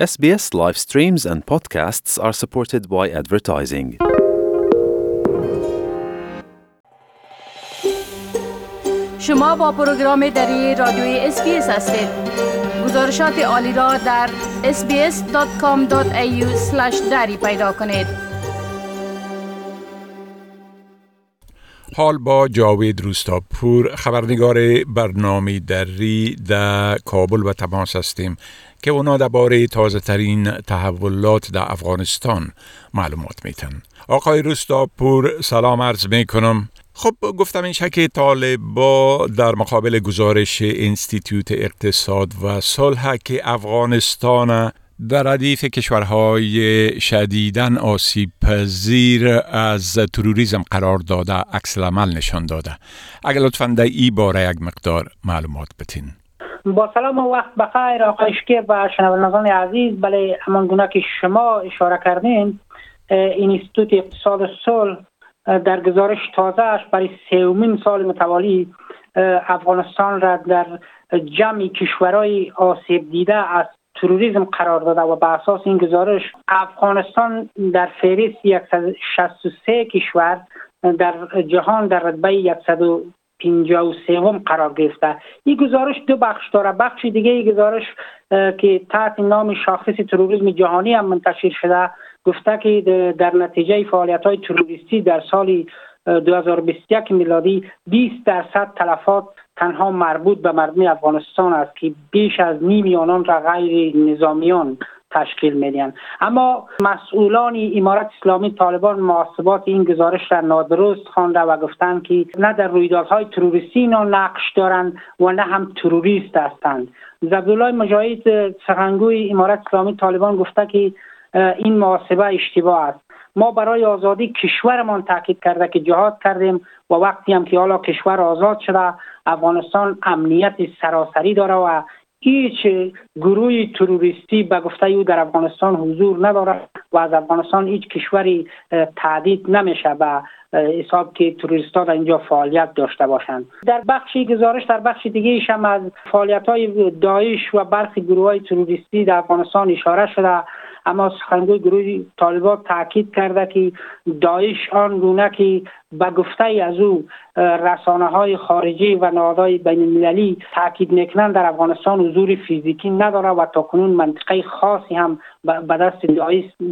SBS live streams and podcasts are supported by advertising. شما با پروگرام دری رادیوی اسپیس هستید گزارشات عالی را در sbs.com.au دری پیدا کنید حال با جاوید روستاپور خبرنگار برنامه دری در کابل و تماس هستیم که اونا درباره تازه ترین تحولات در افغانستان معلومات میتن آقای روستاپور سلام عرض می‌کنم. خب گفتم این که طالبا در مقابل گزارش انستیتوت اقتصاد و صلح که افغانستان در ردیف کشورهای شدیدن آسیب پذیر از تروریزم قرار داده عکس عمل نشان داده. اگر لطفا در ای باره یک مقدار معلومات بتین. با سلام و وقت بخیر آقای شکیب و شنوندگان عزیز. بله همان گونه که شما اشاره کردین اینستیتوت اقتصاد صلح در گزارش تازهش برای سومین سال متوالی افغانستان را در جمع کشورهای آسیب دیده از تروریسم قرار داده و به اساس این گزارش افغانستان در فهرست 163 کشور در جهان در رتبه 153 قرار گرفته. این گزارش دو بخش داره. بخش دیگه ای گزارش که تحت نام شاخص تروریسم جهانی هم منتشر شده گفته که در نتیجه فعالیت های تروریستی در سال 2021 میلادی 20 درصد تلفات تنها مربوط به مردم افغانستان است که بیش از نیم آنان را غیر نظامیان تشکیل میدن اما مسئولان امارت اسلامی طالبان محاسبات این گزارش را نادرست خوانده و گفتند که نه در رویدادهای تروریستی اینا نقش دارند و نه هم تروریست هستند. زبدالله مجاهد سخنگوی امارت اسلامی طالبان گفته که این محاسبه اشتباه است. ما برای آزادی کشورمان تاکید کرده که جهاد کردیم و وقتی هم که حالا کشور آزاد شده افغانستان امنیت سراسری داره و هیچ گروه تروریستی به گفته او در افغانستان حضور نداره و از افغانستان هیچ کشوری تعدید نمیشه به حساب که تروریست در اینجا فعالیت داشته باشند. در بخشی گزارش در بخش دیگه هم از فعالیت های داعش و برخی گروه های تروریستی در افغانستان اشاره شده اما سخنگوی گروه طالبات تاکید کرده که داعش آن گونه که به گفته از او رسانه های خارجی و نهادهای بین المللی تاکید می‌کنند در افغانستان حضور فیزیکی نداره و تا کنون منطقه خاصی هم به دست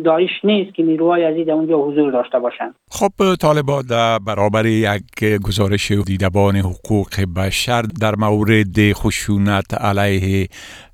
داعش نیست که نیروهای در اونجا حضور داشته باشند. خب طالبان در برابر یک گزارش دیدبان حقوق بشر در مورد خشونت علیه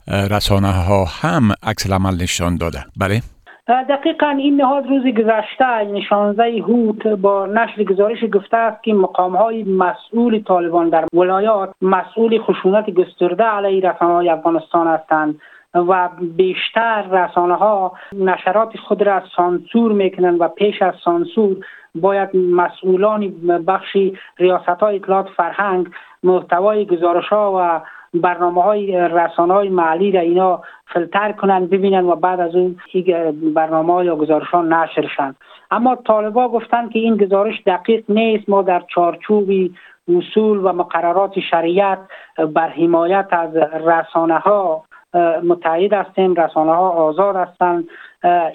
رسانه ها هم عکس عمل نشان داده. بله؟ دقیقا این نهاد روز گذشته یعنی 16 هوت با نشر گزارش گفته است که مقام های مسئول طالبان در ولایات مسئول خشونت گسترده علیه رسانه های افغانستان هستند و بیشتر رسانه ها نشرات خود را سانسور می‌کنند و پیش از سانسور باید مسئولان بخشی ریاست های اطلاعات فرهنگ محتوای گزارش ها و برنامه های رسانه های محلی را اینا فلتر کنند ببینن و بعد از اون برنامه یا گزارش ها نشرشن اما طالبا گفتند که این گزارش دقیق نیست. ما در چارچوبی اصول و مقررات شریعت بر حمایت از رسانه ها متعهد هستیم رسانه ها آزاد هستند.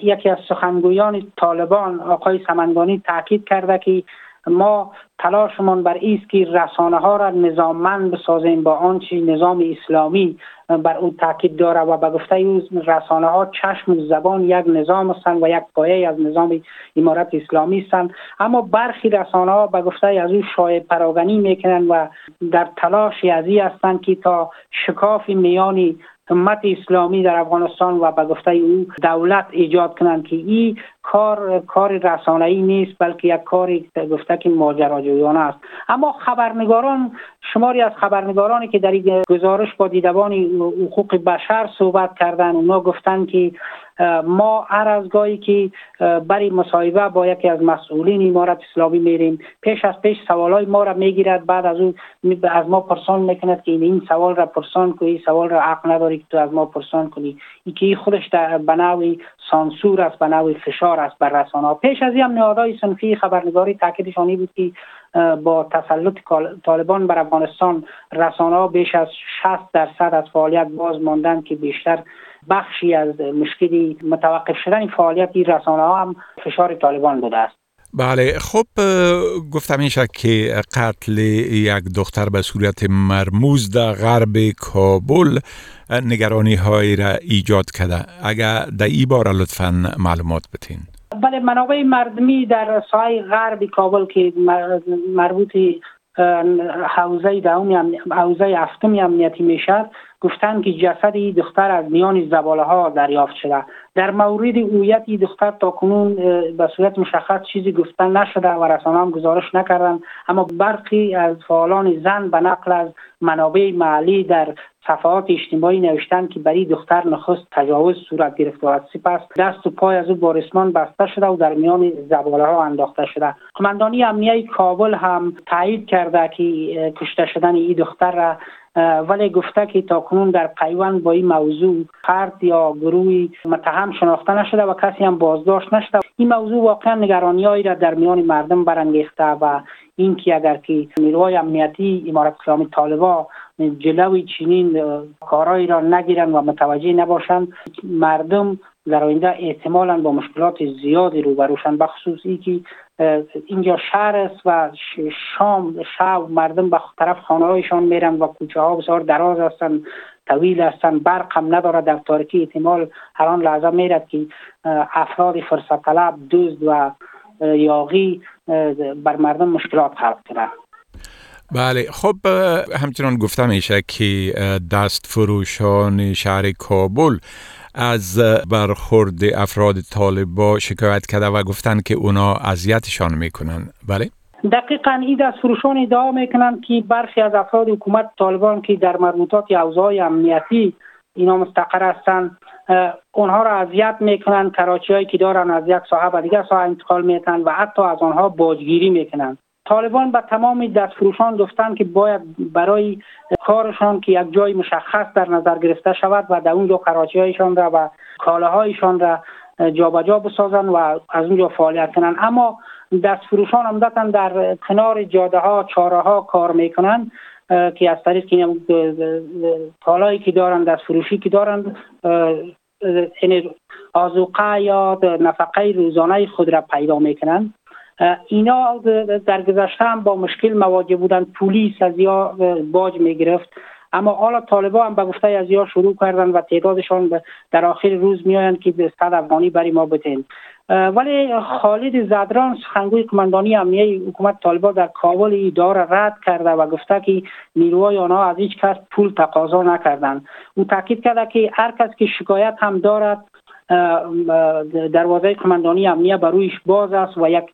یکی از سخنگویان طالبان آقای سمنگانی تاکید کرده که ما تلاشمان بر است که رسانه ها را نظاممند بسازیم با آنچه نظام اسلامی بر او تاکید داره و به گفته او رسانه ها چشم و زبان یک نظام هستند و یک پایه از نظام امارت اسلامی هستند. اما برخی رسانه ها به گفته از او شایع پراگنی می‌کنند و در تلاش ازی هستند که تا شکاف میانی امت اسلامی در افغانستان و به گفته او دولت ایجاد کنند که این کار کار رسانه ای نیست بلکه یک کاری گفته که ماجراجویانه است. اما خبرنگاران شماری از خبرنگارانی که در این گزارش با دیدبان حقوق بشر صحبت کردن اونا گفتند که ما هر از گاهی که برای مصاحبه با یکی از مسئولین امارت اسلامی میریم پیش از پیش سوالای ما را می‌گیرد بعد از او از ما پرسان می‌کند که این سوال را پرسان کنی سوال را حق نداری که تو از ما پرسان کنی. این که خودش در بناوی سانسور است به فشار است بر رسانه پیش از این هم نهادهای صنفی خبرنگاری تاکیدشانی بود که با تسلط طالبان بر افغانستان رسانه ها بیش از 60 درصد از فعالیت باز ماندن که بیشتر بخشی از مشکلی متوقف شدن فعالیت این رسانه ها هم فشار طالبان بوده است. بله خب گفتم این که قتل یک دختر به صورت مرموز در غرب کابل نگرانی های را ایجاد کرده. اگر در ای بار لطفا معلومات بتین بله منابع مردمی در سایه غرب کابل که مربوط حوزه دومی حوزه هفتمی امنیتی می‌شد گفتن که جسد دختر از میان زباله ها دریافت شده. در مورد هویت دختر تا کنون به صورت مشخص چیزی گفتن نشده و رسانه هم گزارش نکردن اما برخی از فعالان زن به نقل از منابع محلی در صفحات اجتماعی نوشتن که برای دختر نخست تجاوز صورت گرفته و سپس دست و پای از او با بسته شده و در میان زباله ها انداخته شده. قماندانی امنیه کابل هم تایید کرده که کشته شدن این دختر را ولی گفته که تا کنون در پیوند با این موضوع فرد یا گروهی متهم شناخته نشده و کسی هم بازداشت نشده. این موضوع واقعا نگرانی را در میان مردم برانگیخته و اینکه اگر که نیروهای امنیتی امارت اسلامی طالبا جلوی چنین کارهایی را نگیرند و متوجه نباشند مردم در آینده احتمالا با مشکلات زیادی روبروشن بخصوص ای که اینجا شهر است و شام شب مردم به طرف خانه هایشان میرن و کوچه ها بسیار دراز هستند طویل هستند برق هم نداره در تاریکی احتمال هر آن لحظه میرد که افراد فرصت طلب دزد و یاغی بر مردم مشکلات خلق کنند بله خب همچنان گفتم میشه که دست فروشان شهر کابل از برخورد افراد طالبا شکایت کرده و گفتن که اونا اذیتشان می‌کنن. بله؟ دقیقا این دست فروشان ادعا می‌کنن که برخی از افراد حکومت طالبان که در مربوطات اوضاع امنیتی اینا مستقر هستند اونها را اذیت می‌کنن کراچی هایی که دارن از یک ساحه به دیگر ساحه انتقال میتن و حتی از آنها باجگیری می‌کنن. طالبان به تمام دستفروشان گفتند که باید برای کارشان که یک جای مشخص در نظر گرفته شود و در اونجا کراچی هایشان را و کالاهایشان را جابجا جا بسازند و از اونجا فعالیت کنند اما دستفروشان عمدتا در کنار جاده ها چاره ها کار می‌کنند که از طریق کالایی که دارند دست فروشی که دارند آزوقه یا نفقه روزانه خود را پیدا می‌کنند. اینا در گذشته هم با مشکل مواجه بودن پلیس از یا باج می گرفت اما حالا طالبا هم به گفته از یا شروع کردن و تعدادشان در آخر روز میآیند که به صد افغانی برای ما بتین. ولی خالد زدران سخنگوی کماندانی امنیه حکومت طالبا در کابل اداره رد کرده و گفته که نیروهای آنها از هیچ کس پول تقاضا نکردند. او تاکید کرده که هر کس که شکایت هم دارد دروازه کماندانی امنیه بر رویش باز است و یک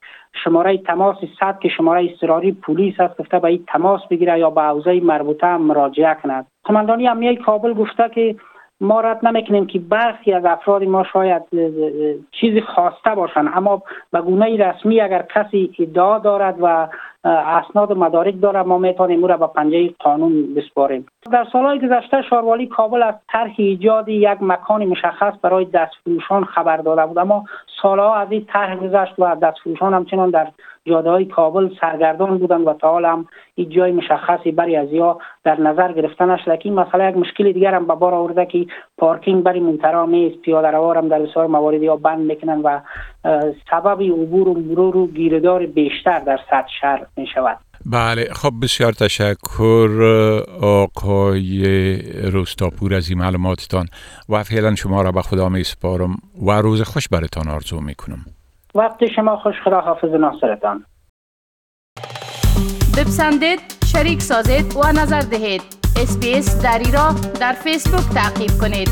شماره تماس صد که شماره اضطراری پلیس است گفته به این تماس بگیره یا به حوزه مربوطه مراجعه کند. کماندانی امنیه کابل گفته که ما رد نمی‌کنیم که برخی از افراد ما شاید چیزی خواسته باشند اما به گونه رسمی اگر کسی ادعا دارد و اسناد و مدارک داره ما می‌تونیم او را به پنجه قانون بسپاریم. در سالهای گذشته شاروالی کابل از طرح ایجاد یک مکان مشخص برای دستفروشان خبر داده بود. اما سالها از این طرح گذشت و دستفروشان همچنان در جاده های کابل سرگردان بودند و تا حال هم این جای مشخصی برای از یا در نظر گرفته نشده که این مسئله یک مشکل دیگر هم به بار آورده که پارکینگ برای منترا نیست پیاده هم در بسیار موارد یا بند می‌کنن و سبب عبور و مرور و گیردار بیشتر در سطح شهر می شود بله خب بسیار تشکر آقای روستاپور از این معلوماتتان و فعلا شما را به خدا می سپارم و روز خوش برتان آرزو می کنم وقت شما خوش خدا حافظ ناصرتان. بپسندید شریک سازید و نظر دهید. اسپیس دری را در فیسبوک تعقیب کنید.